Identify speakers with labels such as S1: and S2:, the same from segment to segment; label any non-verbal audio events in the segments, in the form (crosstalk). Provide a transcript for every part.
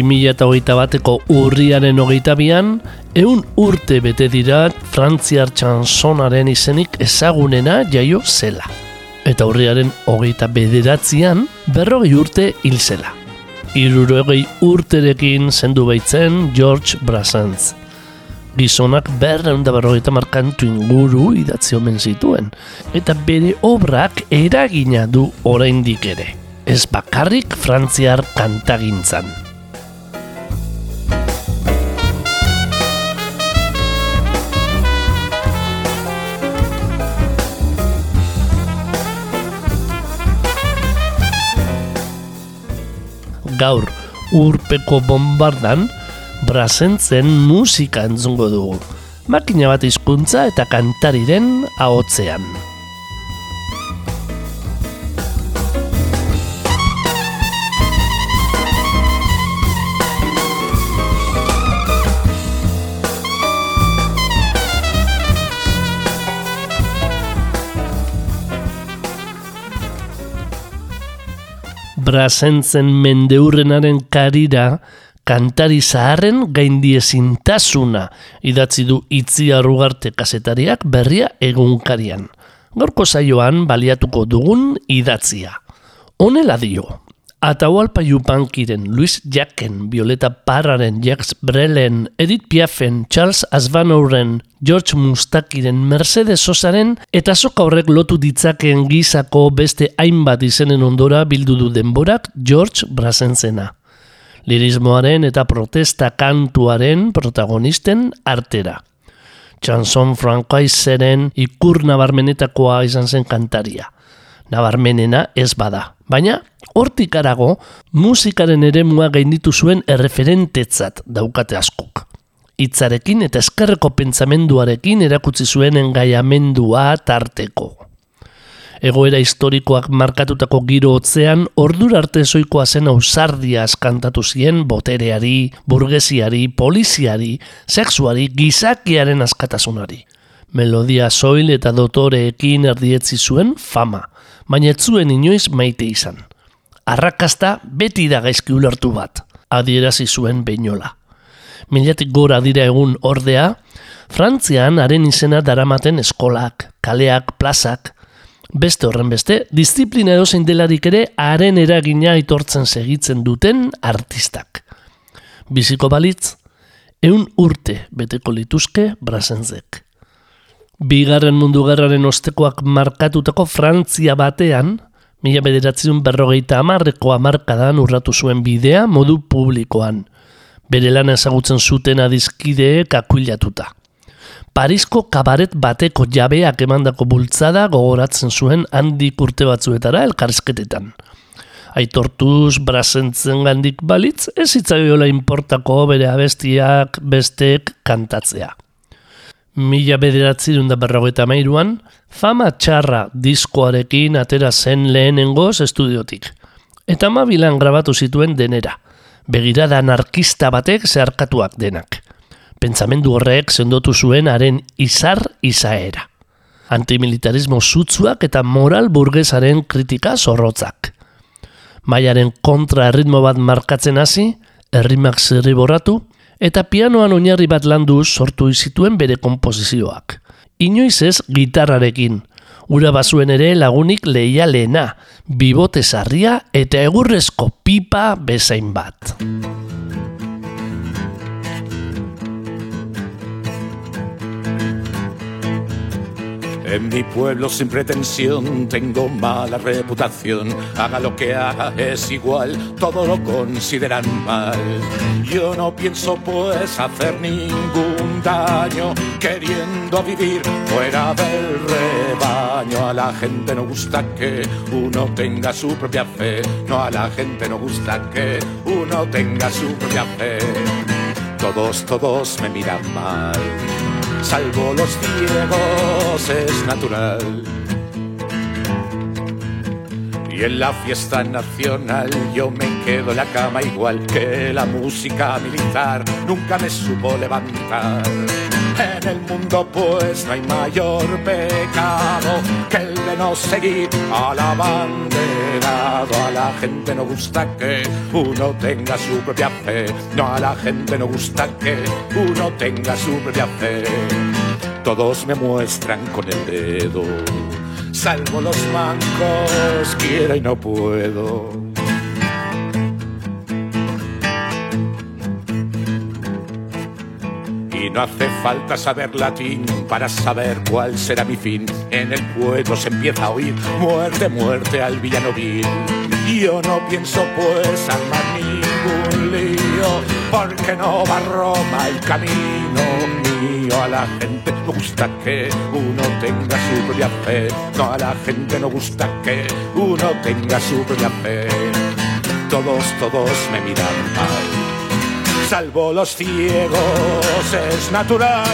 S1: Bi mila eta hogeita bateko urriaren hogeita bian, eun urte bete dira Frantziar txansonaren izenik ezagunena jaio zela. Eta urriaren hogeita bederatzean, berrogei urte hil zela. Irurogei urterekin zendu baitzen George Brassens. Gizonak berreun da berrogeita markantu inguru idatzi omen zituen, eta bere obrak eragina du oraindik ere. Ez bakarrik Frantziar kantagintzan. Gaur urpeko bombardan brazentzen musika entzungo dugu. Makina bat hizkuntza eta kantariren ahotzean. Brazentzen mendeurrenaren karira, kantari zaharren gaindiezintasuna idatzi du itzi arrugarte kasetariak berria egunkarian. Gorko saioan baliatuko dugun idatzia. Honela dio, Atahualpa Yupankiren, Luis Jacken, Violeta Parraren, Jacques Brelen, Edith Piafen, Charles Asvanouren, George Mustakiren, Mercedes Sosaren eta soka horrek lotu ditzakeen gizako beste hainbat izenen ondora bildu du denborak George Brasenzena. Lirismoaren eta protesta kantuaren protagonisten artera. Chanson francoiseren ikur nabarmenetakoa izan zen kantaria. Nabarmenena ez bada, baina hortik arago musikaren eremua gainditu zuen erreferentetzat daukate askok. Hitzarekin eta eskerreko pentsamenduarekin erakutsi zuen engaiamendua tarteko. Egoera historikoak markatutako giro hotzean, ordura arte zoikoa zen ausardia askantatu zien botereari, burgesiari, poliziari, sexuari, gizakiaren askatasunari. Melodia soil eta dotoreekin erdietzi zuen fama, baina zuen inoiz maite izan arrakasta beti da gaizki ulertu bat, adierazi zuen beinola. Milatik gora dira egun ordea, Frantzian haren izena daramaten eskolak, kaleak, plazak, beste horren beste, disiplina edo delarik ere haren eragina aitortzen segitzen duten artistak. Biziko balitz, eun urte beteko lituzke brasenzek. Bigarren mundu gerraren ostekoak markatutako Frantzia batean, Mila bederatzen berrogeita amarreko amarkadan urratu zuen bidea modu publikoan. Bere lan ezagutzen zuten adizkideek akuilatuta. Parisko kabaret bateko jabeak emandako bultzada gogoratzen zuen handik urte batzuetara elkarrizketetan. Aitortuz, brazentzen gandik balitz, ez itzaiola importako bere abestiak bestek kantatzea. Mila bederatzi da berrogeita mairuan, fama txarra diskoarekin atera zen lehenengoz estudiotik. Eta mabilan grabatu zituen denera, begirada anarkista batek zeharkatuak denak. Pentsamendu horrek sendotu zuen haren izar izaera. Antimilitarismo zutzuak eta moral burgesaren kritika zorrotzak. Maiaren kontra erritmo bat markatzen hasi, errimak zirriboratu, eta pianoan oinarri bat landu sortu izituen bere konpozizioak. Inoiz ez gitarrarekin, ura bazuen ere lagunik leia lehena, bibote sarria eta egurrezko pipa bezain bat.
S2: En mi pueblo sin pretensión tengo mala reputación. Haga lo que haga es igual, todo lo consideran mal. Yo no pienso pues hacer ningún daño, queriendo vivir fuera del rebaño. A la gente no gusta que uno tenga su propia fe, no a la gente no gusta que uno tenga su propia fe. Todos, todos me miran mal salvo los ciegos es natural. Y en la fiesta nacional yo me quedo en la cama igual que la música militar nunca me supo levantar. En el mundo pues no hay mayor pecado que el de no seguir a la abanderado. A la gente no gusta que uno tenga su propia fe. No, a la gente no gusta que uno tenga su propia fe. Todos me muestran con el dedo, salvo los mancos, quiera y no puedo. No hace falta saber latín para saber cuál será mi fin. En el pueblo se empieza a oír muerte, muerte al villano vil. Yo no pienso pues armar ningún lío, porque no va a Roma el camino mío. A la gente no gusta que uno tenga su propia fe. No, a la gente no gusta que uno tenga su propia fe. Todos, todos me miran mal salvo los ciegos, es natural.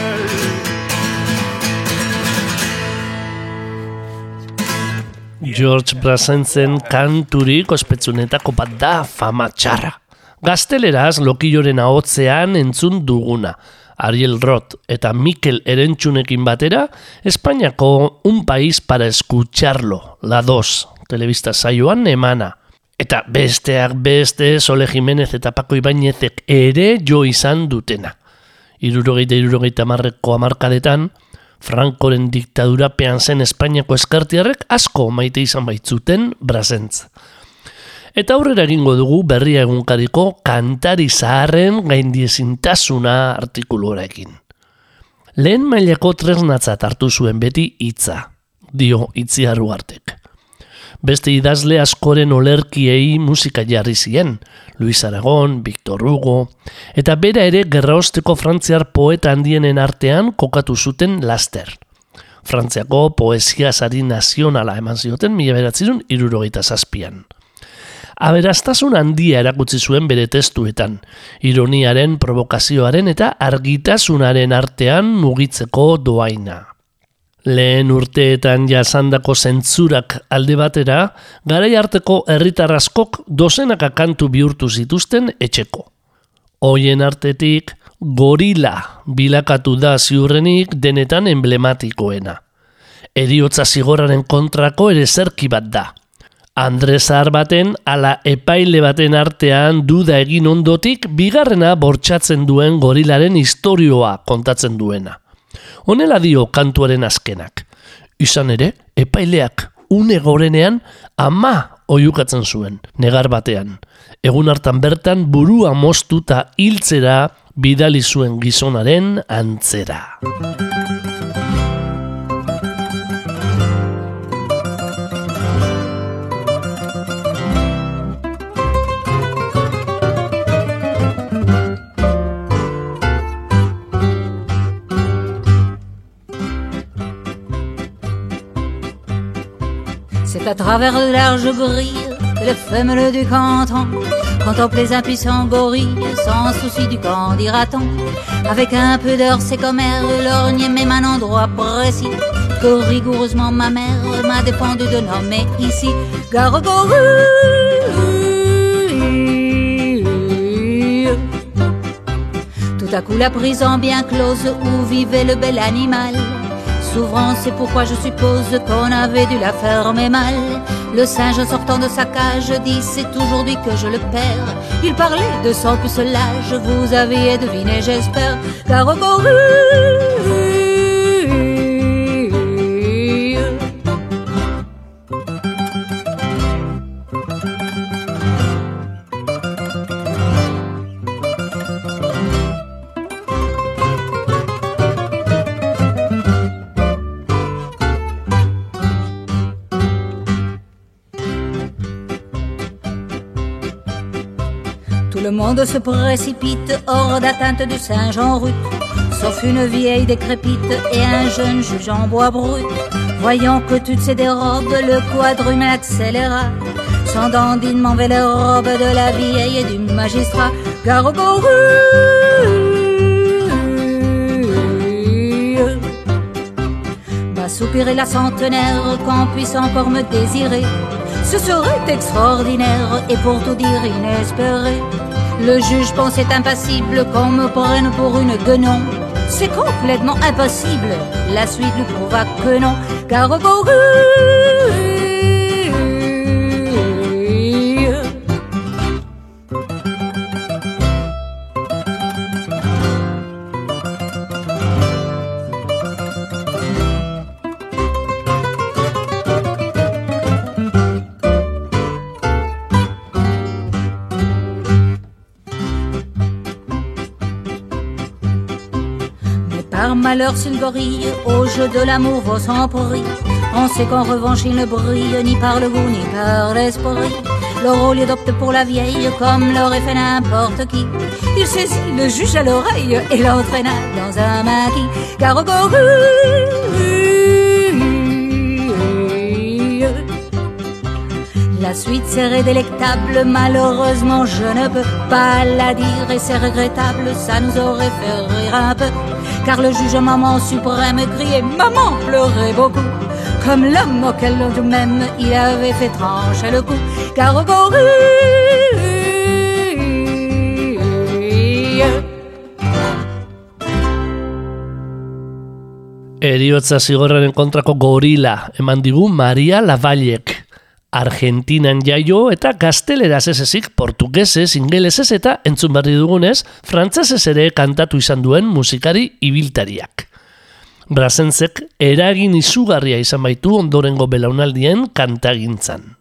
S1: George Brazentzen kanturik ospetsunetako bat da fama txarra. Gazteleraz lokioren ahotzean entzun duguna. Ariel Roth eta Mikel Erentxunekin batera, Espainiako Un País para Escucharlo, la 2, telebista saioan emana. Eta besteak beste Sole Jimenez eta Paco Ibainezek ere jo izan dutena. Irurogeita irurogeita marreko amarkadetan, Frankoren diktadura pean zen Espainiako eskartiarrek asko maite izan baitzuten brazentz. Eta aurrera egingo dugu berria egunkariko kantari zaharren gaindiezintasuna artikuluarekin. Lehen mailako tresnatzat hartu zuen beti hitza, dio itziarru artek beste idazle askoren olerkiei musika jarri zien, Luis Aragon, Victor Hugo, eta bera ere gerraosteko frantziar poeta handienen artean kokatu zuten laster. Frantziako poesia sari nazionala eman zioten mila beratzerun irurogeita zazpian. Aberaztasun handia erakutsi zuen bere testuetan, ironiaren, provokazioaren eta argitasunaren artean mugitzeko doaina. Lehen urteetan jasandako zentzurak alde batera, garai harteko herritarraskok dozenaka kantu bihurtu zituzten etxeko. Hoien artetik, gorila bilakatu da ziurrenik denetan emblematikoena. Eriotza zigoraren kontrako ere zerki bat da. Andres baten ala epaile baten artean duda egin ondotik bigarrena bortxatzen duen gorilaren historioa kontatzen duena. Honela dio kantuaren azkenak. Izan ere, epaileak une gorenean ama oiukatzen zuen, negar batean. Egun hartan bertan burua moztuta hiltzera bidali zuen gizonaren antzera.
S3: À travers de larges grilles les femelles du canton contemplent les impuissants gorilles sans souci du camp, dira-t-on. Avec un peu d'heure, c'est comme lorgne même un endroit précis que rigoureusement ma mère m'a défendu de nommer ici Gargorille. Tout à coup, la prison bien close où vivait le bel animal c'est pourquoi je suppose qu'on avait dû la fermer mal. Le singe sortant de sa cage dit c'est aujourd'hui que je le perds. Il parlait de son pucelage, vous aviez deviné j'espère, car le monde se précipite hors d'atteinte du singe en route, sauf une vieille décrépite et un jeune juge en bois brut. Voyant que toutes ces dérobes, le quadrume accéléra. Son dandinement vers les robes de la vieille et du magistrat. Gargorue Va soupirer la centenaire qu'on puisse encore me désirer. Ce serait extraordinaire et pour tout dire inespéré. Le juge pensait impassible qu'on me prenne pour une guenon. C'est complètement impossible. La suite lui prouva que non. Car malheur s'il gorille, au jeu de l'amour sans prix. On sait qu'en revanche il ne brille ni par le goût ni par l'esprit. Le rôle adopte pour la vieille comme l'aurait fait n'importe qui. Il saisit le juge à l'oreille et l'entraîna dans un maquis. Car La suite serait délectable, malheureusement je ne peux pas la dire et c'est regrettable, ça nous aurait fait rire un peu car le juge maman suprême criait maman! pleurait beaucoup. Comme l'homme auquel de même il avait fait trancher le cou. Car
S1: Eriotza zigorraren kontrako gorila eman digu Maria Lavallek. Argentinan jaio eta gazteleraz ez ezik, portugesez, ingelesez eta entzun berri dugunez, frantzesez ere kantatu izan duen musikari ibiltariak. Brazentzek eragin izugarria izan baitu ondorengo belaunaldien kantagintzan.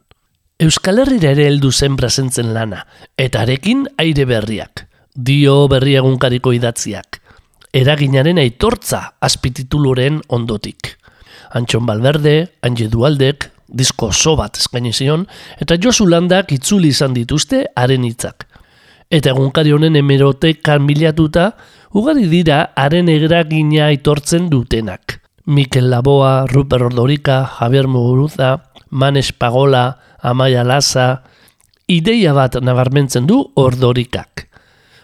S1: Euskal Herrira ere heldu zen brazentzen lana, eta arekin aire berriak, dio berri egunkariko idatziak, eraginaren aitortza azpitituluren ondotik. Antxon Balberde, Anje Dualdek, disko oso bat eskaini zion, eta Josu Landak itzuli izan dituzte haren hitzak. Eta egunkari honen emerote kanbilatuta, ugari dira haren egragina aitortzen dutenak. Mikel Laboa, Ruper Ordorika, Javier Muguruza, Manes Pagola, Amaia Laza, ideia bat nabarmentzen du Ordorikak.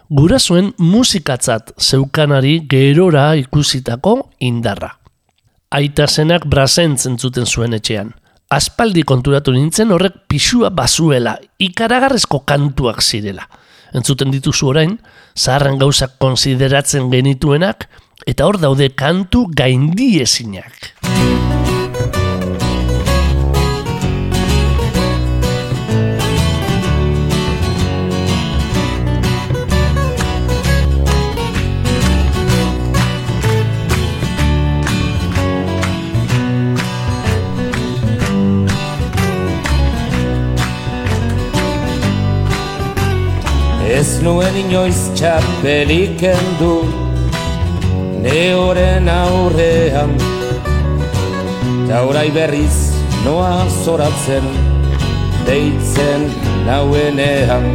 S1: Gura zuen musikatzat zeukanari gerora ikusitako indarra. Aita zenak brazentzen zuten zuen etxean aspaldi konturatu nintzen horrek pisua bazuela, ikaragarrezko kantuak zirela. Entzuten dituzu orain, zaharren gauzak konsideratzen genituenak, eta hor daude kantu gaindiezinak.
S4: Ez nuen inoiz txapelik endu Ne horren aurrean. Ta orai berriz noa zoratzen Deitzen nauenean.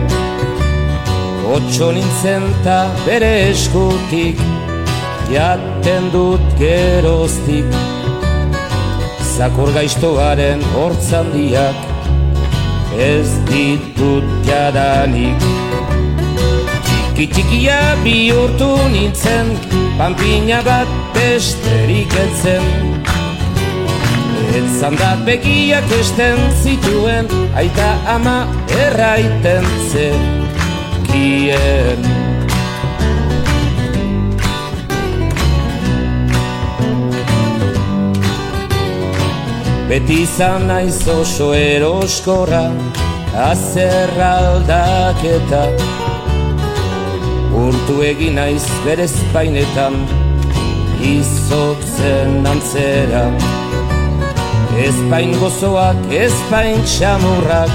S4: Otxo nintzen ta bere eskutik Jaten dut geroztik. Zakur gaiztoaren hortzandiak Ez ditut jadanik Txiki-txikia bihurtu nintzen Pampina bat besterik etzen Etzan da begiak esten zituen Aita ama erraiten zekien Beti izan naiz oso eroskorra Azerraldaketa Urtu egin naiz berez painetan Izotzen antzera. Ezpain gozoak, ezpain txamurrak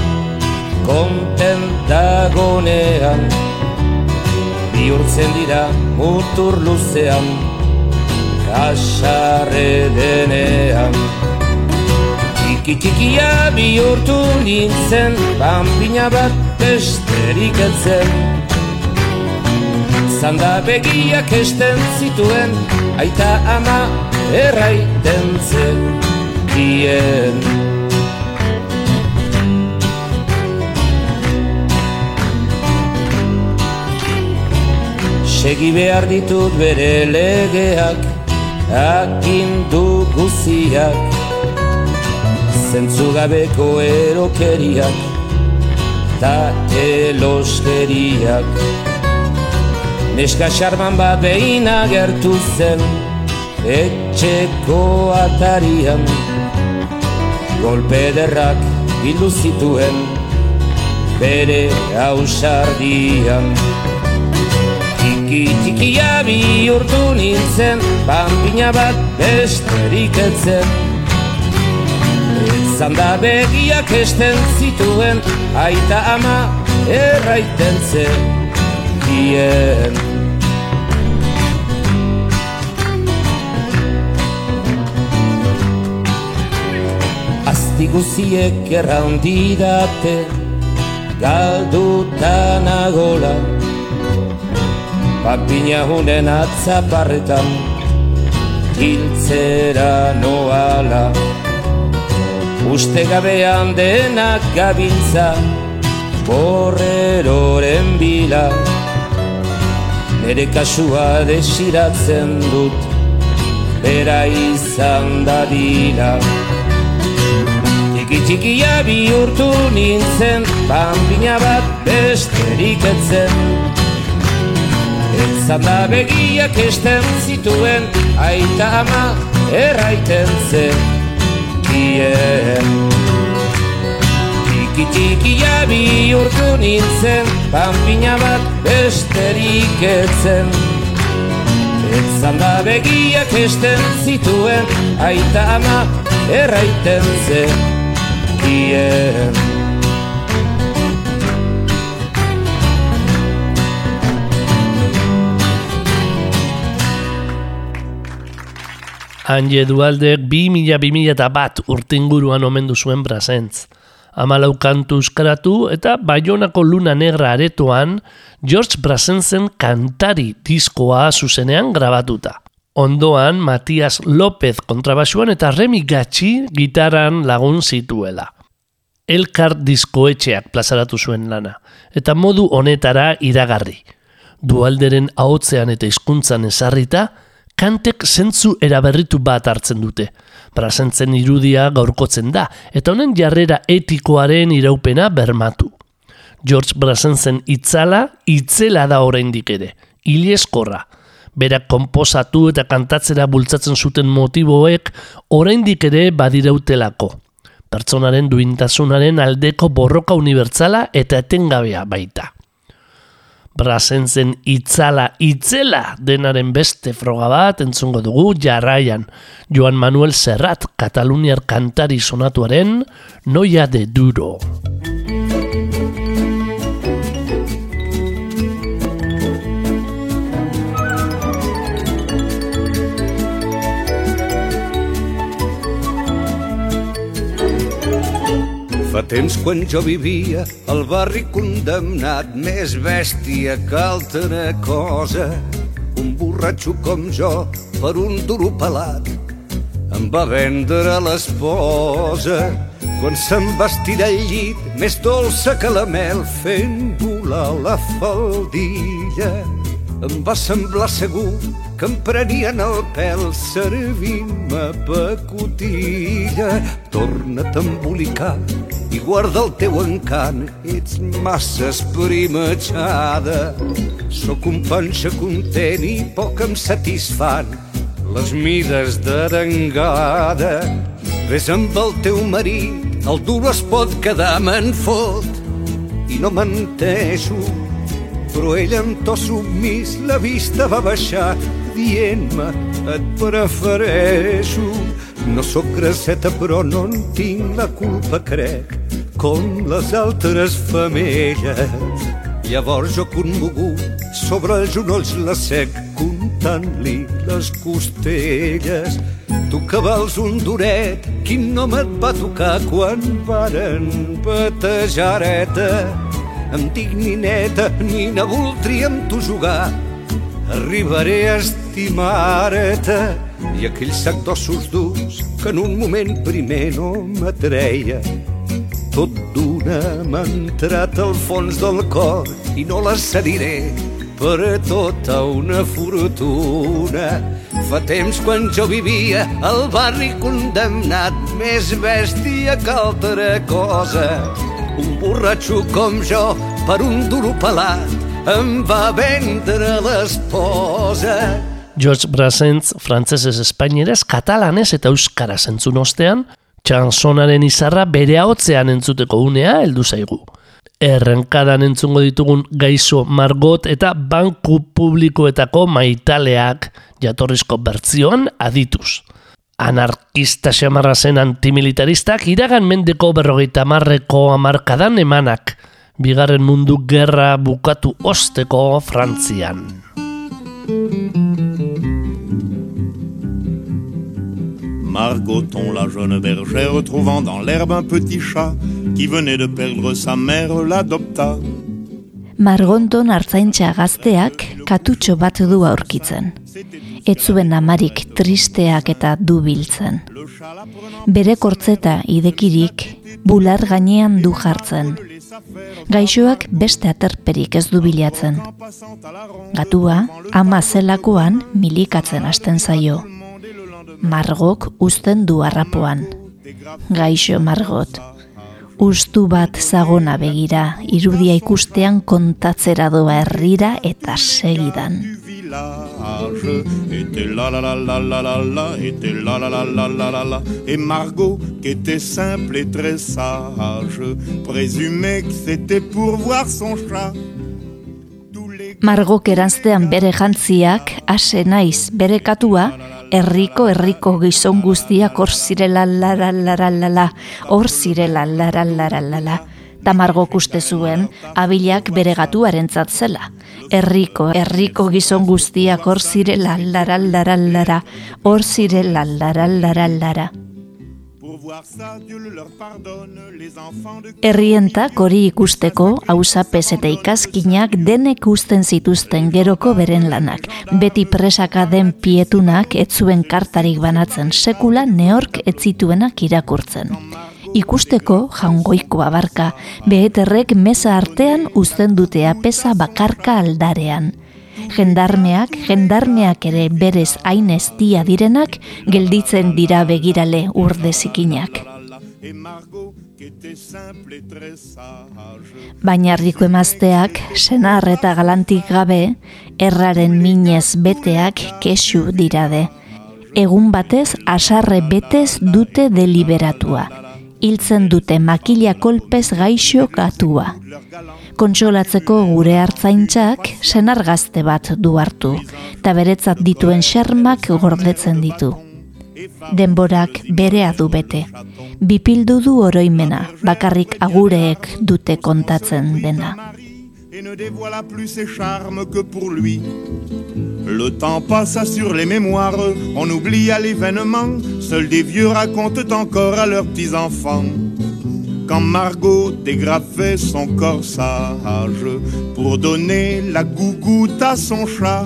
S4: Konten dagonean Bihurtzen dira mutur luzean Kasarre denean. Txiki txikia bihurtu nintzen Bambina bat besterik etzen Zanda begiak esten zituen Aita ama erraiten zen Segi behar ditut bere legeak Akindu guziak Zentzugabeko erokeriak Ta eloskeriak Neska xarman bat behina gertu zen Etxeko atarian. Golpe derrak bildu zituen Bere hausardian txiki txikia bihurtu nintzen Pampina bat besterik etzen Etzan da begiak esten zituen Aita ama erraiten zen Dien Azti guziek erraundidate Galdutan agola Papina hunen atzaparretan Hiltzera noala. Uste gabean denak gabiltza Borreroren bila Nere kasua desiratzen dut Bera izan dadila. Tiki txikia bihurtu nintzen Pampina bat besterik etzen. Zanda begiak esten zituen Aita ama erraiten zen. Kien Tiki tiki jabi urtu nintzen Pampina bat besterik etzen. Zanda begiak esten zituen Aita ama erraiten zen. Kien
S1: Anje dualdek bi mila bi mila eta bat urtinguruan omendu zuen brazentz. Amalau kantu euskaratu eta Bayonako Luna Negra aretoan George Brazentzen kantari diskoa zuzenean grabatuta. Ondoan Matias López kontrabasuan eta Remi Gatsi gitaran lagun zituela. Elkar diskoetxeak plazaratu zuen lana, eta modu honetara iragarri. Dualderen ahotzean eta hizkuntzan ezarrita, kantek zentzu eraberritu bat hartzen dute. Brazentzen irudia gaurkotzen da, eta honen jarrera etikoaren iraupena bermatu. George Brazentzen itzala, itzela da oraindik ere, ilieskorra. Berak konposatu eta kantatzera bultzatzen zuten motiboek oraindik ere badirautelako. Pertsonaren duintasunaren aldeko borroka unibertsala eta etengabea baita brazentzen itzala itzela denaren beste froga bat entzungo dugu jarraian. Joan Manuel Serrat, Kataluniar kantari sonatuaren Noia de Duro.
S5: Fa temps quan jo vivia al barri condemnat, més bèstia que altra cosa. Un borratxo com jo, per un duro pelat, em va vendre l'esposa. Quan se'n va estirar al llit, més dolça que la mel, fent volar la faldilla. Em va semblar segur que em prenien el pèl servint-me pecotilla. Torna't a embolicar i guarda el teu encant, ets massa esprimatjada. Sóc un panxa content i poc em satisfan les mides d'arengada. Ves amb el teu marit, el duro es pot quedar, me'n fot i no menteixo. Però ell amb to submís la vista va baixar, dient-me et prefereixo. No sóc grasseta però no en tinc la culpa, crec, com les altres femelles. Llavors jo conmogut sobre els genolls la sec comptant-li les costelles. Tu que vals un duret, quin nom et va tocar quan varen batejareta? Em dic Nineta, Nina, amb tu jugar
S6: arribaré a estimar-te i aquells sac d'ossos durs que en un moment primer no m'atreia tot d'una m'ha entrat al fons del cor i no la cediré per tota una fortuna. Fa temps quan jo vivia al barri condemnat, més bèstia que altra cosa. Un borratxo com jo, per un duro pelat, em va vendre l'esposa.
S1: George Brassens frantzesez espainieraz, katalanez eta euskaraz entzun ostean, txansonaren izarra bere haotzean entzuteko unea heldu zaigu. Errenkadan entzungo ditugun gaizo margot eta banku publikoetako maitaleak jatorrizko bertzioan adituz. Anarkista xamarra zen antimilitaristak iragan mendeko berrogeita marreko amarkadan emanak, bigarren mundu gerra bukatu osteko Frantzian.
S7: Margoton, la jeune bergère, trouvant dans l'herbe un petit chat qui venait de perdre sa mère, l'adopta.
S8: Margonton hartzaintza gazteak katutxo bat du aurkitzen. Ez zuen amarik tristeak eta dubiltzen. Bere kortzeta idekirik, bular gainean du jartzen. Gaixoak beste aterperik ez du bilatzen. Gatua, ama zelakoan milikatzen hasten zaio. Margok uzten du harrapoan. Gaixo Margot. Ustu bat zagona begira, irudia ikustean kontatzera doa herrira eta segidan.
S7: était la la la la la la la était la la la la la la la et Margot qui était simple et très sage présumait que c'était pour voir son chat
S8: Margok eranztean bere jantziak, ase naiz bere katua, herriko herriko gizon guztiak hor zirela lara lara lala, hor zirela lara lara lala. Ta Margok uste zuen, abilak bere gatuarentzat zela. Herriko herriko gizon guztiak hor zirela lara lara lara, hor zirela lara lara lara. Herrientak hori ikusteko, hausapez eta ikaskinak denek usten zituzten geroko beren lanak. Beti presaka den pietunak ez zuen kartarik banatzen sekula neork ez zituenak irakurtzen. Ikusteko jaungoiko abarka, beheterrek mesa artean uzten dute apesa bakarka aldarean. Jendarmeak, jendarmeak ere berez hain eztia direnak, gelditzen dira begirale urde zikinak.
S7: et Margot qui était simple et très sage
S8: Baina herriko emazteak, senar eta galantik gabe, erraren minez beteak kesu dirade. Egun batez, asarre betez dute deliberatua. Hiltzen dute makila kolpez gaixo gatua. Kontsolatzeko gure hartzaintzak senar gazte bat du hartu, eta beretzat dituen xermak gordetzen ditu. Denborak berea du bete. Bipildu du oroimena, bakarrik agureek dute kontatzen dena.
S7: et ne dévoila plus ses charmes que pour lui. Le temps passa sur les mémoires, on oublia l'événement, seuls des vieux racontent encore à leurs petits-enfants. Quand Margot dégrafait son corsage pour donner la gougoute à son chat,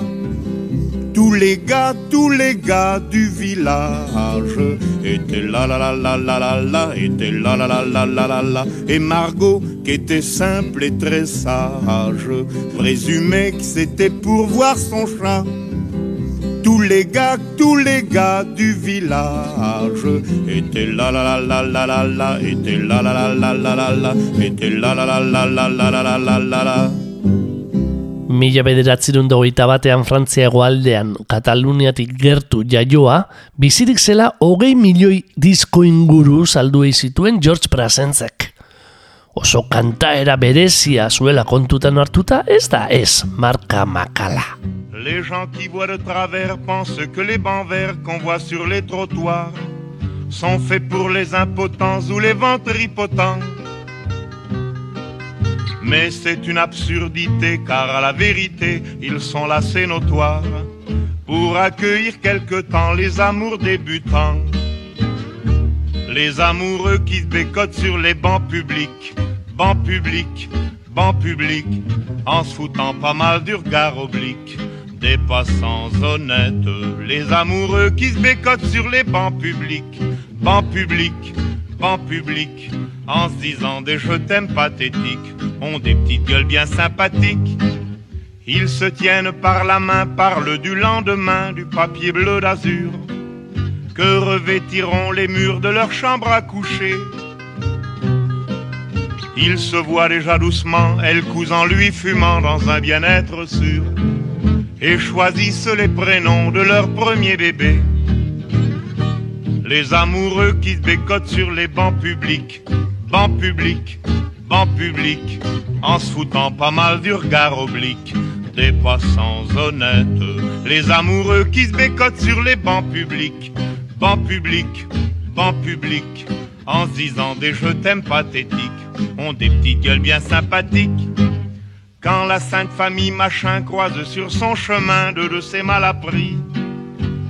S7: tous les gars, tous les gars du village étaient là la la la la la la, étaient là la la la la la la. Et Margot, qui était simple et très sage, présumait que c'était pour voir son chat tous les gars, tous les gars du village étaient là la la la la la la, étaient là la la la la la la, étaient là la la la la la la la la la.
S1: Mila bederatzerun hogeita batean Frantziago aldean Kataluniatik gertu jaioa, bizirik zela hogei milioi disko inguru salduei zituen George Brassensek. Oso kantaera berezia zuela kontutan hartuta ez da ez marka makala.
S7: Les gens qui voient de travers pensent que les bancs verts qu'on voit sur les trottoirs sont faits pour les impotents ou les ventripotents. Mais c'est une absurdité car à la vérité ils sont là c'est notoire pour accueillir quelque temps les amours débutants. Les amoureux qui bécotent sur les bancs publics, bancs publics, bancs publics, en se foutant pas mal du regard oblique. Des passants honnêtes, les amoureux qui se bécotent sur les bancs publics, bancs publics, bancs publics, en se disant des je t'aime pathétiques, ont des petites gueules bien sympathiques. Ils se tiennent par la main, parlent du lendemain, du papier bleu d'azur, que revêtiront les murs de leur chambre à coucher. Ils se voient déjà doucement, elle cousent en lui fumant dans un bien-être sûr, et choisissent les prénoms de leur premier bébé. Les amoureux qui se bécotent sur les bancs publics, bancs publics, bancs publics, en se foutant pas mal du regard oblique. Des passants honnêtes. Les amoureux qui se bécotent sur les bancs publics, bancs publics, bancs publics, en se disant des je t'aime pathétiques, ont des petites gueules bien sympathiques. Quand la sainte famille machin croise sur son chemin deux de ses malappris,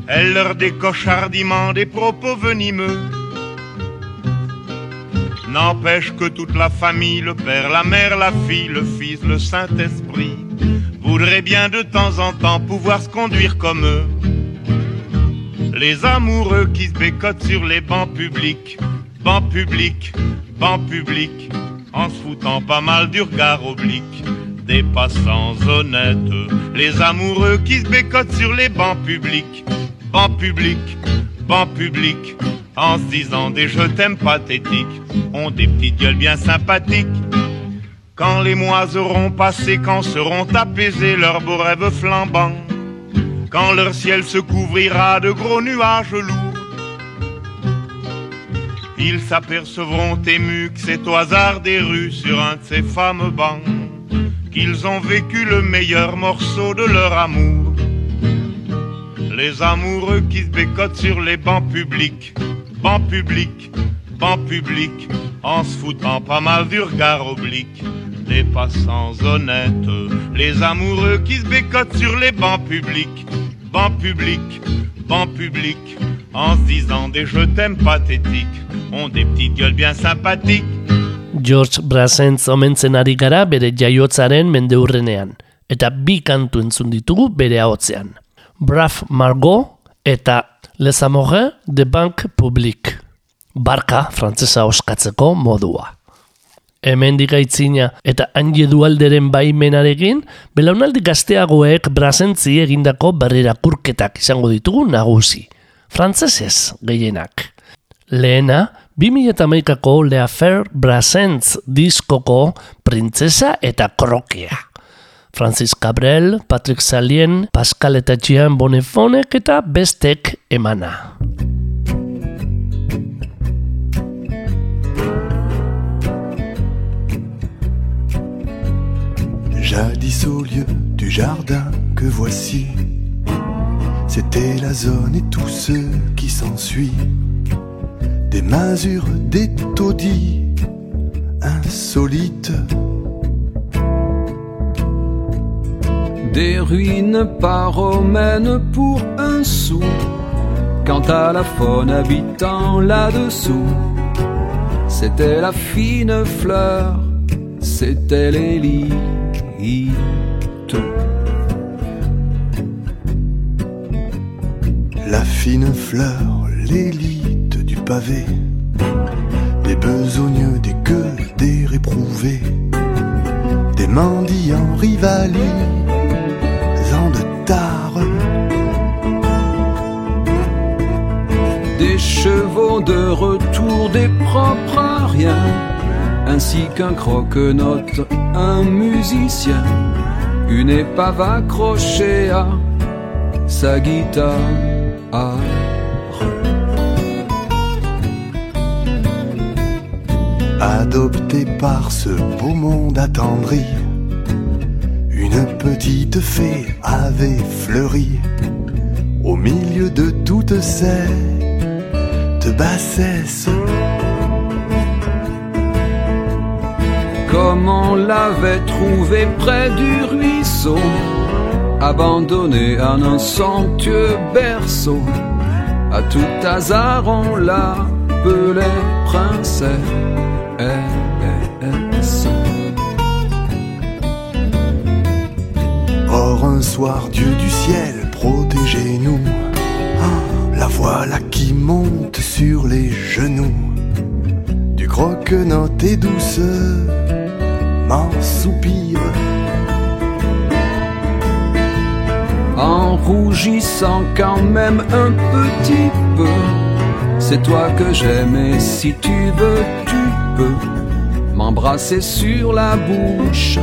S7: elle leur décoche hardiment des propos venimeux. N'empêche que toute la famille, le père, la mère, la fille, le fils, le Saint-Esprit, voudrait bien de temps en temps pouvoir se conduire comme eux. Les amoureux qui se bécotent sur les bancs publics, bancs publics, bancs publics, en se foutant pas mal du regard oblique des passants honnêtes. Les amoureux qui se bécotent sur les bancs publics, bancs publics, bancs publics, en se disant des je t'aime pathétiques, ont des petites gueules bien sympathiques. Quand les mois auront passé, quand seront apaisés leurs beaux rêves flambants, quand leur ciel se couvrira de gros nuages lourds, ils s'apercevront émus que c'est au hasard des rues sur un de ces fameux bancs qu'ils ont vécu le meilleur morceau de leur amour. Les amoureux qui se bécotent sur les bancs publics, bancs publics, bancs publics, en se foutant pas mal du regard oblique. Des passants honnêtes. Les amoureux qui se bécotent sur les bancs publics, bancs publics, bancs publics, en se disant des je t'aime pathétiques, ont des petites gueules bien sympathiques.
S1: George Brassens omentzen ari gara jaiotzaren mendeurrenean, eta bi kantu entzun bere. Brave Margot eta Les Amores de Banque Publique. Barka frantzesa oskatzeko modua. Hemen digaitzina eta handi dualderen baimenarekin, belaunaldi gazteagoek brasentzi egindako berrirakurketak izango ditugu nagusi. Frantzesez gehienak. Lehena, 2008ko Le Affair Brassens diskoko printzesa eta krokea. Francis Cabrel, Patrick Salien, Pascal eta Gian Bonefonek eta bestek emana.
S9: Jadis au lieu du jardin que voici, c'était la zone et tous ceux qui s'ensuit. Des masures, des taudis insolites.
S10: Des ruines pas romaines pour un sou. Quant à la faune habitant là-dessous, c'était la fine fleur, c'était l'élite.
S9: La fine fleur, l'élite du pavé, des besogneux, des gueux, des réprouvés, des mendiants rivalisants
S10: Des chevaux de retour, des propres à rien, ainsi qu'un croque-note, un musicien, une épave accrochée à sa guitare.
S9: adopté par ce beau monde attendri. Une petite fée avait fleuri au milieu de toutes cette bassesse.
S10: Comme on l'avait trouvé près du ruisseau, abandonné en un somptueux berceau. À tout hasard, on l'appelait princesse.
S9: Or un soir, Dieu du ciel, protégez-nous. Ah, voilà qui monte sur les genoux du croque-note et douce m'en soupire.
S10: En rougissant quand même un petit peu, c'est toi que j'aime et si tu veux, tu peux m'embrasser sur la bouche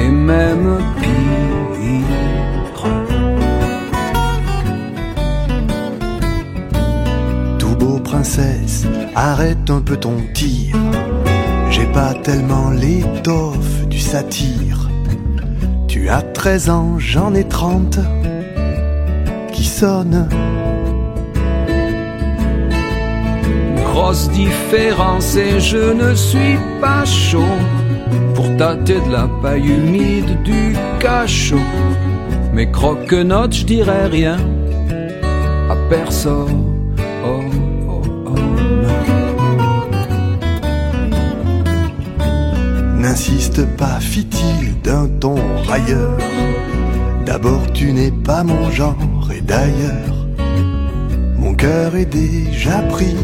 S10: et même pire.
S9: Arrête un peu ton tir. J'ai pas tellement l'étoffe du satire. Tu as 13 ans, j'en ai 30 qui sonne?
S10: Grosse différence et je ne suis pas chaud pour tâter de la paille humide du cachot. Mais croque-notes, je dirais rien à personne.
S9: Pas, fit-il d'un ton railleur. D'abord, tu n'es pas mon genre, et d'ailleurs, mon cœur est déjà pris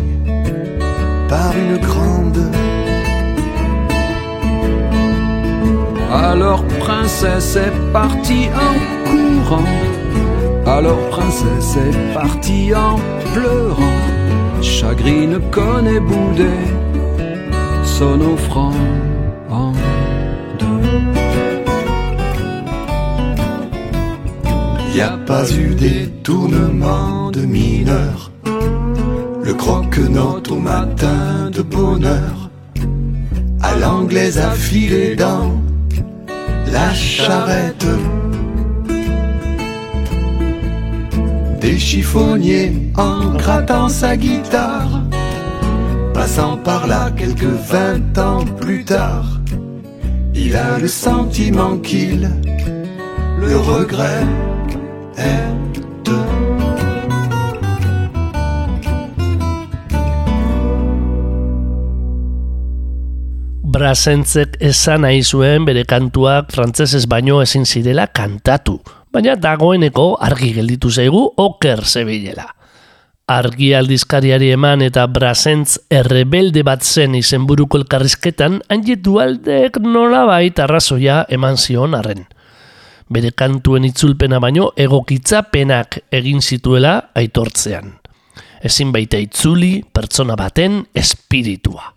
S9: par une grande.
S10: Alors princesse est partie en courant. Alors princesse est partie en pleurant. Chagrine connaît Boudet, son offrande.
S9: Y a pas eu détournement de mineur. Le croque-note au matin de bonheur. À l'anglaise affilée dans la charrette. Des chiffonniers en grattant sa guitare. Passant par là quelques vingt ans plus tard. Il a le sentiment qu'il le regrette.
S1: Brasentzek esan nahi zuen bere kantuak frantsesez baino ezin zirela kantatu, baina dagoeneko argi gelditu zaigu oker zebilela. Argi aldizkariari eman eta Brasentz errebelde bat zen izenburuko elkarrizketan, hainit dualdek nola baita arrazoia eman zion arren. Bere kantuen itzulpena baino egokitzapenak egin zituela aitortzean. Ezin baita itzuli pertsona baten espiritua.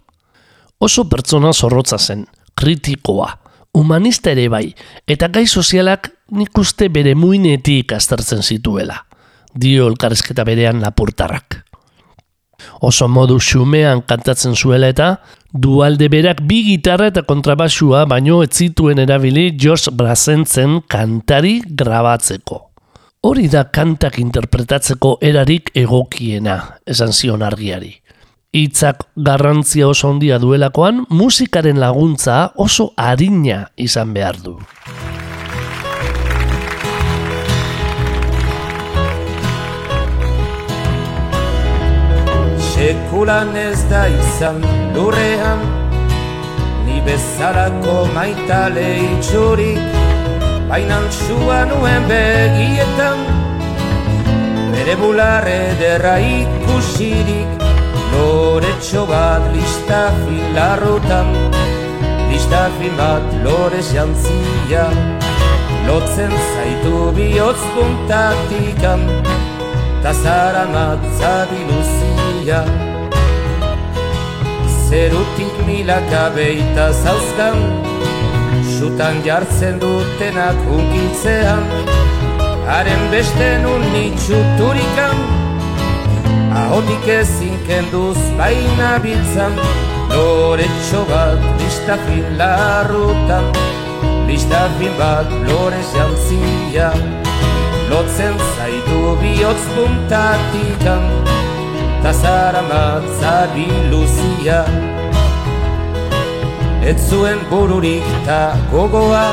S1: Oso pertsona zorrotza zen, kritikoa, humanista ere bai, eta gai sozialak nik uste bere muinetik aztertzen zituela. Dio elkarrezketa berean lapurtarrak. Oso modu xumean kantatzen zuela eta dualde berak bi gitarra eta kontrabasua baino ez zituen erabili George Brazentzen kantari grabatzeko. Hori da kantak interpretatzeko erarik egokiena, esan zion argiari. Hitzak garrantzia oso handia duelakoan, musikaren laguntza oso harina izan behar du.
S4: Sekulan ez da izan lurrean Ni bezalako maitale itxurik Bainan txua nuen begietan. Bere bularre derra ikusirik Loretxo bat lista filarrutan. Lista fin bat lorez jantzia Lotzen zaitu bihotz puntatikan Ta zara matzabi luzia Zerutik milaka beita zauzkan Sutan jartzen dutenak unkitzean Haren beste nun nitxuturikan Ahotik ezin kenduz baina biltzan. Loretxo bat listafin larrutan Listafin bat lorez jantzia Lotzen zaitu bihotz puntatikan Ta zara matzabi luzia. Ez zuen bururik ta gogoa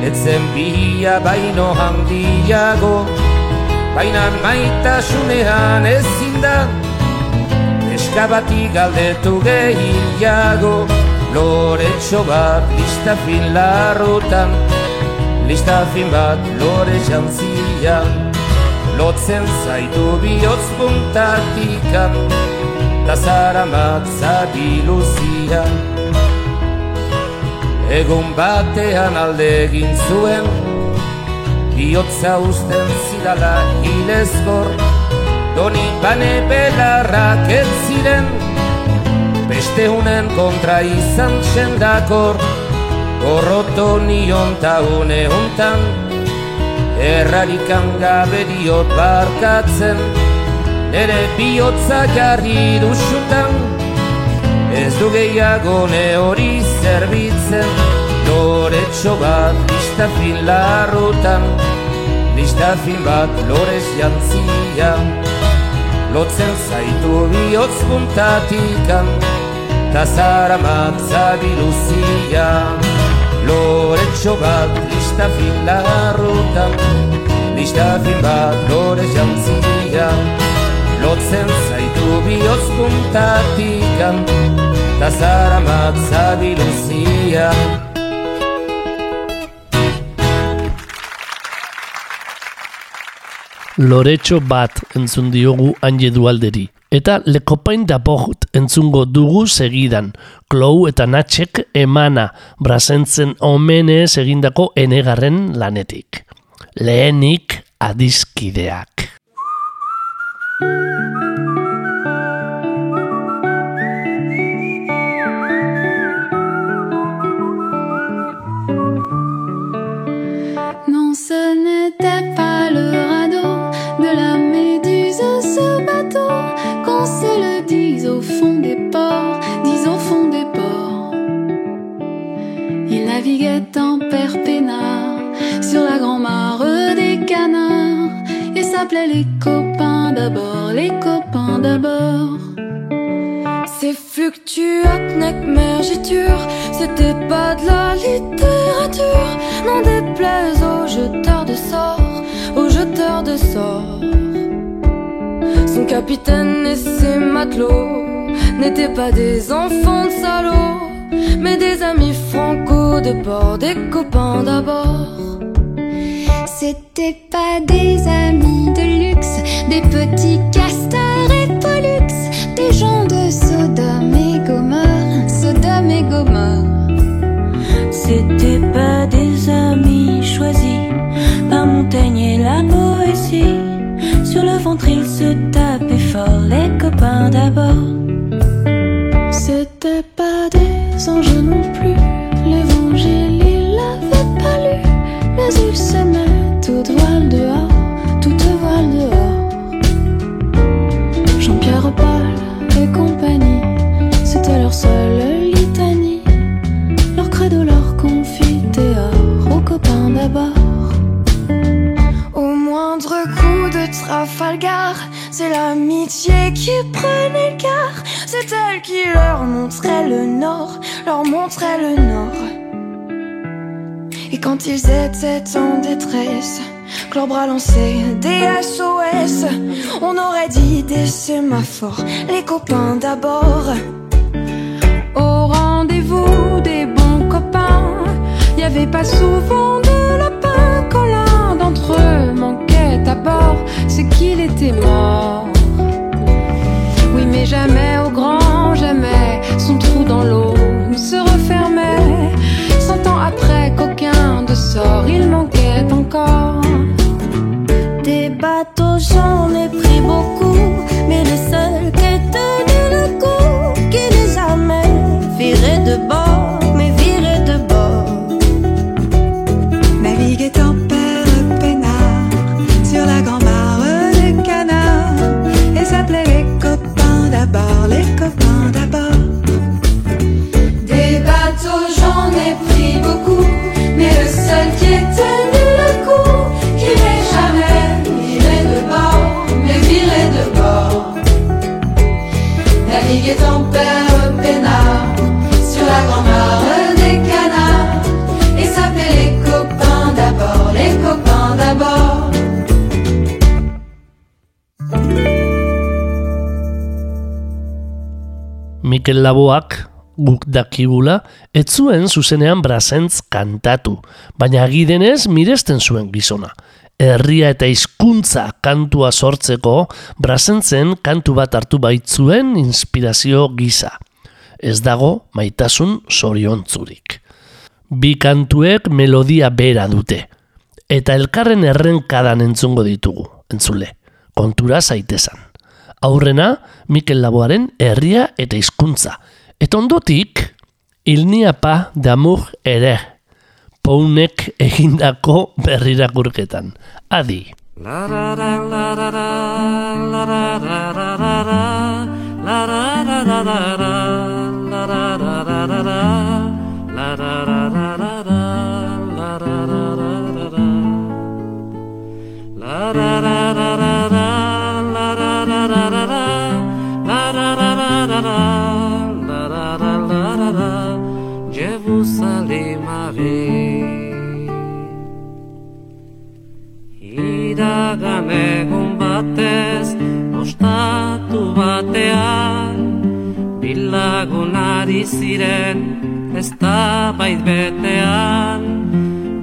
S4: Ez zen bihia baino handiago Baina maitasunean ezin da Eskabati galdetu gehiago. Loretxo bat listafin larrutan Lista fin bat lore jantzia Lotzen zaitu bihotz puntatikan Da zara matzabi luzia. Egun batean alde egin zuen Biotza usten zidala hilezkor Doni bane belarrak ez ziren Beste hunen kontra izan txendakor Gorroto nion ta une hontan Errarikan gabe diot barkatzen Nere bihotza jarri dusutan Ez du gehiago ne hori zerbitzen Lore bat lista fin larrutan Lista fin bat lorez jantzia Lotzen zaitu bihotz puntatikan Ta zara matzabi luzia Lore bat lista fin larrutan Lista fin bat lorez jantzia Lotzen zaitu bihotz puntatikan da zara matzabi luzia
S1: Loretxo bat entzun diogu anje dualderi. Eta lekopain da bohut entzungo dugu segidan. Klou eta natxek emana brazentzen omenez egindako enegarren lanetik. Lehenik adiskideak.
S11: En père sur la grand-mare des canards et s'appelait les copains d'abord, les copains d'abord. Ces fluctuates mergiture, c'était pas de la littérature, n'en déplaise aux jeteurs de sorts, aux jeteurs de sorts. Son capitaine et ses matelots n'étaient pas des enfants de salauds mais des amis franco de bord, des copains d'abord.
S12: C'était pas des amis de luxe, des petits castors et pollux, des gens de Sodome et Gomorre, Sodome et Gomorre.
S13: C'était pas des amis choisis par Montaigne et la poésie. Sur le ventre, ils se tapaient fort, les copains d'abord.
S11: C'était pas des anges non plus, l'évangile il l'avait pas lu, mais il s'aimait toute voile dehors, toute voile dehors. Jean-Pierre Paul et compagnie, c'était leur seule litanie, leur credo, leur confiteor, aux copains d'abord. Trafalgar, c'est l'amitié qui prenait le quart. C'est elle qui leur montrait le nord, leur montrait le nord. Et quand ils étaient en détresse, que leurs bras lançaient des SOS, on aurait dit des sémaphores, les copains d'abord.
S14: Au rendez-vous des bons copains, y avait pas souvent de manquait à bord, c'est qu'il était mort. Oui, mais jamais au grand, jamais son trou dans l'eau se refermait. Cent ans après qu'aucun de sort il manquait encore.
S13: Des bateaux, j'en ai pris
S1: Mikel Laboak guk dakigula, ez zuen zuzenean brazentz kantatu, baina agidenez miresten zuen gizona. Herria eta hizkuntza kantua sortzeko, brazentzen kantu bat hartu baitzuen inspirazio gisa. Ez dago maitasun zoriontzurik. Bi kantuek melodia bera dute, eta elkarren errenkadan entzungo ditugu, entzule, kontura zaitezan. Aurrena, Mikel Laboaren herria eta hizkuntza. Eta ondotik, ilnia pa damur ere, pounek egindako berrirakurketan. Adi.
S15: Iragan egun batez, ostatu batean, bilagunari ziren, ez da bait betean,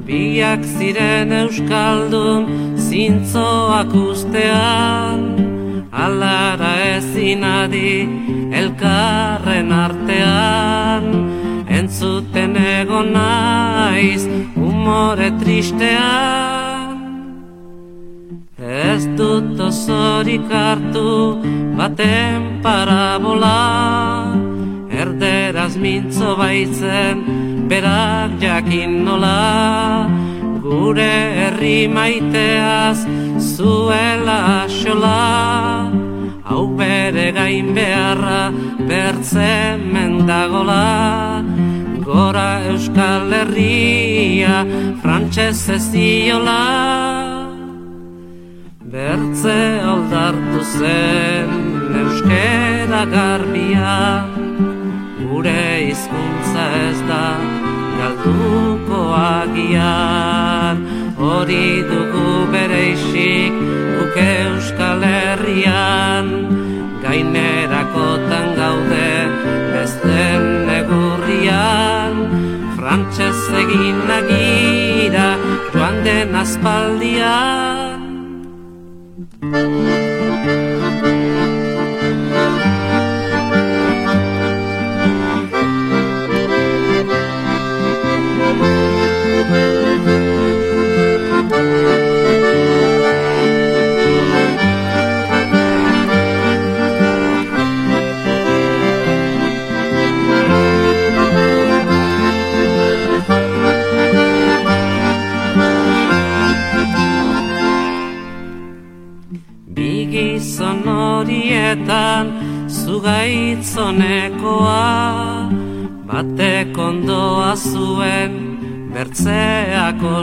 S15: biak ziren euskaldun, zintzoak ustean, alara ezin adi, elkarren artean, entzuten egon naiz, umore tristean. Ez dut osorik hartu baten parabola. Erderaz mintzo baitzen berak jakin nola Gure herri maiteaz zuela asola Hau bere gain beharra bertzen mendagola. Gora euskal herria frantxez ez diola. Bertze aldartu zen euskera garbia. Gure hizkuntza ez da agian Hori dugu bere isik guke euskal herrian. Gainerakotan gaude bezten negurrian Frantxez egin nagira joan den aspaldian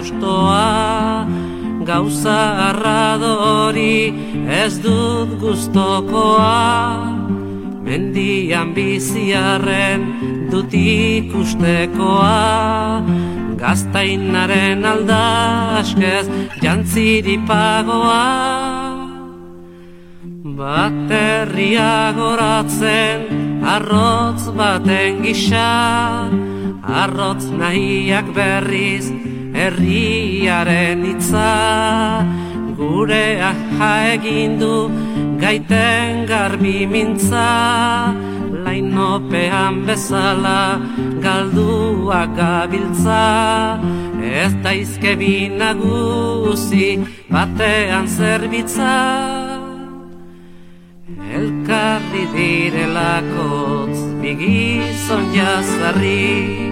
S15: ostoa Gauza arradori ez dut gustokoa. Mendian biziarren dut ikustekoa Gaztainaren aldaskez jantziripagoa Baterria goratzen arrotz baten gisa Arrotz nahiak berriz herriaren itza Gure aja egindu gaiten garbi mintza. Lainopean bezala galduak gabiltza Ez daizke binaguzi batean zerbitza. Elkarri direlakotz bigizon jazarri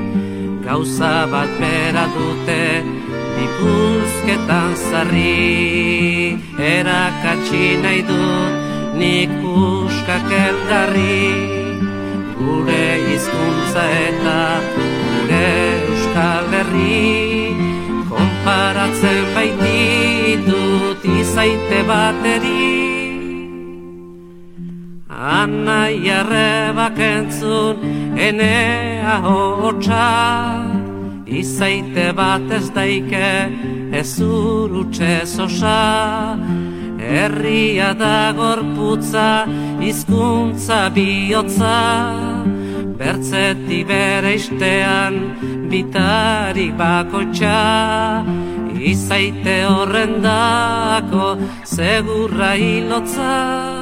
S15: Gauza bat bera dute bipuzketan zarri Erakatsi nahi dut nik puskak elgarri Gure hizkuntza eta gure euskal herri Konparatzen baititut izaite bateri Anai arrebak entzun enea hotxa Izaite bat ez daike ez urutxe zosa. Herria da gorputza izkuntza bihotza. Bertzeti bere istean bitarik bakotxa izaite horrendako segurra hilotza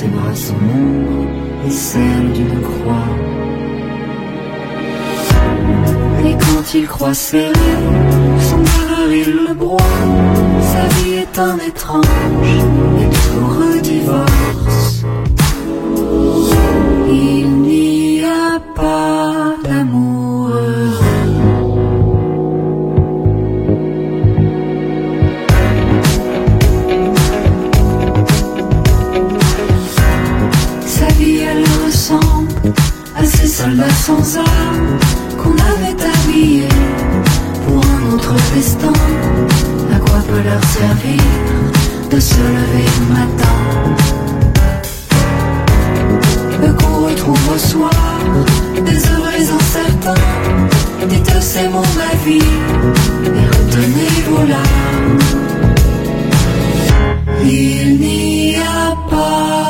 S16: ses bras son ombre et celle d'une croix. Et quand il croit serrer son malheur, il le broie. Sa vie est un étrange et douloureux divorce. De se lever le matin Eux qu'on retrouve au soir, désolés incertains. Dites c'est mon avis et retenez vos larmes. Il n'y a pas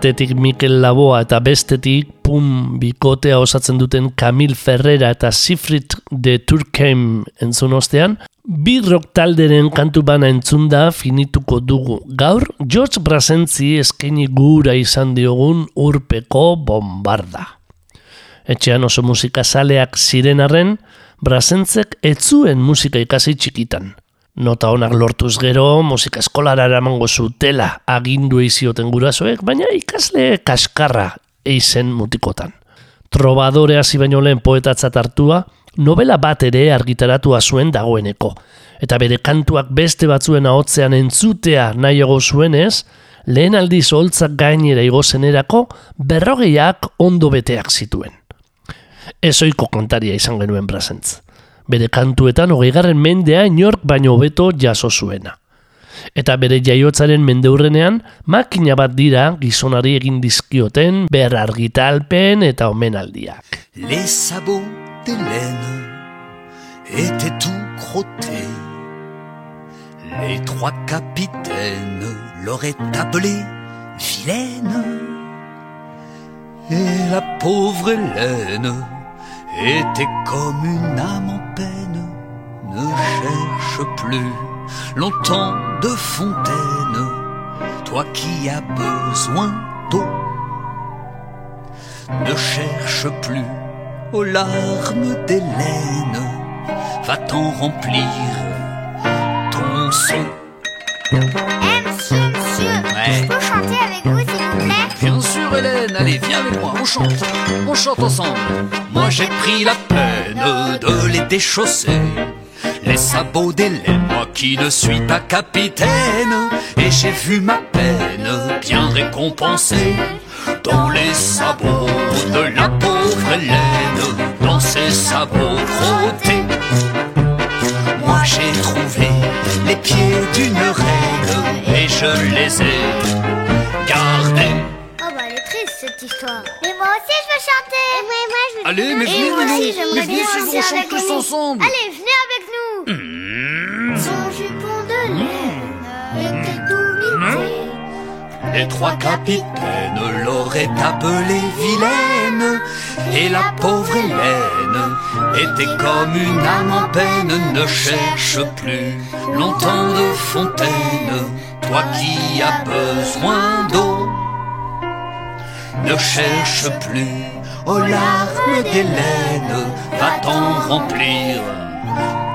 S1: Batetik Mikel Laboa eta bestetik Pum bikotea osatzen duten Camille Ferrera eta Sifrit de Turkheim entzun ostean, bi rock talderen kantu bana entzunda finituko dugu. Gaur, George Brasentzi eskaini gura izan diogun urpeko bombarda. Etxean oso musika zaleak ziren arren, Brasentzek etzuen musika ikasi txikitan. Nota honak lortuz gero, musika eskolara eramango zutela agindu izioten gurasoek, baina ikasle kaskarra eizen mutikotan. Trobadore hasi baino lehen poetatzat hartua, novela bat ere argitaratua zuen dagoeneko. Eta bere kantuak beste batzuen ahotzean entzutea nahiago zuenez, lehen aldiz holtzak gainera igozenerako berrogeiak ondo beteak zituen. Ezoiko kantaria izan genuen Brasentz. Bere kantuetan hogeigarren mendea inork baino hobeto jaso zuena. Eta bere jaiotzaren mendeurrenean, makina bat dira gizonari egin dizkioten behar argitalpen eta omenaldiak.
S6: Les sabots d'Hélène étaient tout crottés. Les trois capitaines l'auraient appelée vilaine. Et la pauvre Hélène était comme une âme en peine. Ne cherche plus longtemps de fontaine, toi qui as besoin d'eau. Ne cherche plus aux larmes d'Hélène, va-t'en remplir ton seau.
S17: Eh monsieur, monsieur,
S6: Ouais.
S17: je peux chanter
S6: Hélène, allez viens avec moi, on chante, on chante ensemble. Moi j'ai pris la peine de les déchausser, les sabots d'Hélène, moi qui ne suis pas capitaine, et j'ai vu ma peine bien récompensée. Dans les sabots de la pauvre Hélène, dans ses sabots crottés, moi j'ai trouvé les pieds d'une reine, et je les ai gardés.
S17: Cette histoire. Mais moi aussi je veux chanter. Et moi, moi je veux
S6: Allez, mais venez,
S17: moi
S6: mais
S17: aussi j'aimerais
S6: Mais venez,
S17: bien
S6: si
S17: chanter
S6: on chante
S17: avec
S6: tous ensemble.
S17: Allez, venez avec nous. Son jupon de laine était tout mité.
S6: Les trois capitaines l'auraient appelée vilaine Et la pauvre Hélène était comme une âme en peine Ne cherche plus longtemps de fontaine Toi qui as besoin d'eau Ne cherche plus aux larmes d'Hélène Va-t'en remplir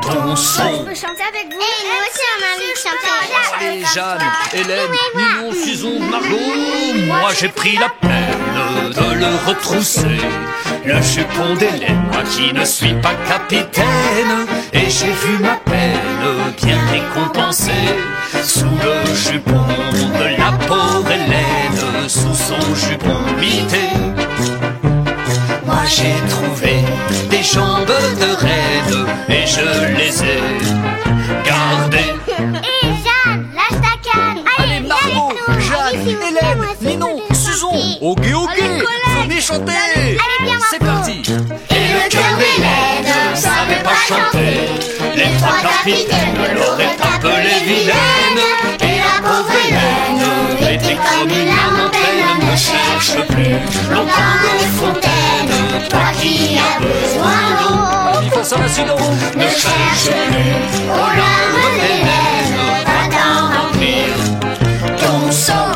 S6: ton seau
S17: Je peux chanter avec vous. Et nous aussi on a envie de chanter.
S6: Allez, Jeanne, Hélène, Ninon, Susan, Margot, moi j'ai pris la peine de le retrousser. Le jupon d'Hélène, moi qui ne suis pas capitaine, et j'ai vu ma peine bien récompensée. Sous le jupon de la pauvre Hélène, son jupon mité. Moi j'ai trouvé des jambes de reine, et je les ai gardées.
S17: Et Jeanne, lâche ta canne. Allez, avec nous.
S6: Jeanne, Hélène, Ninon, Susan, ok ok, venez chanter.
S17: Allez, viens,
S6: C'est parti. Et le cœur d'Hélène ne savait pas chanter. Les trois capitaines l'auraient appelée vilaine Comme une peine Ne cherche plus. Longtemps de fontaine Toi qui as besoin d'eau. Ne cherche plus. Aux larmes d'Hélène Va t'en remplir. Ton seau.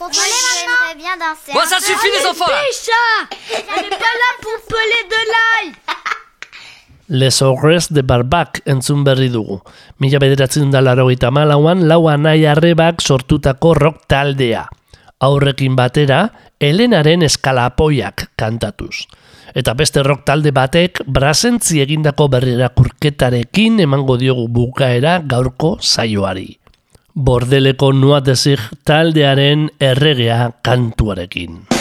S17: Contrôlée maintenant bien danser.
S6: Bon, ça suffit, les enfants, là.
S17: Elle est pas là pour peler de l'ail (laughs)
S1: Les Horrors de Barbak entzun berri dugu. Mila bederatzen da lauan malauan, lau anai arrebak sortutako rock taldea. Aurrekin batera, Helenaren eskalapoiak kantatuz. Eta beste rock talde batek brasentzi egindako berrirakurketarekin emango diogu bukaera gaurko saioari. Bordeleko nuatezig taldearen erregea kantuarekin.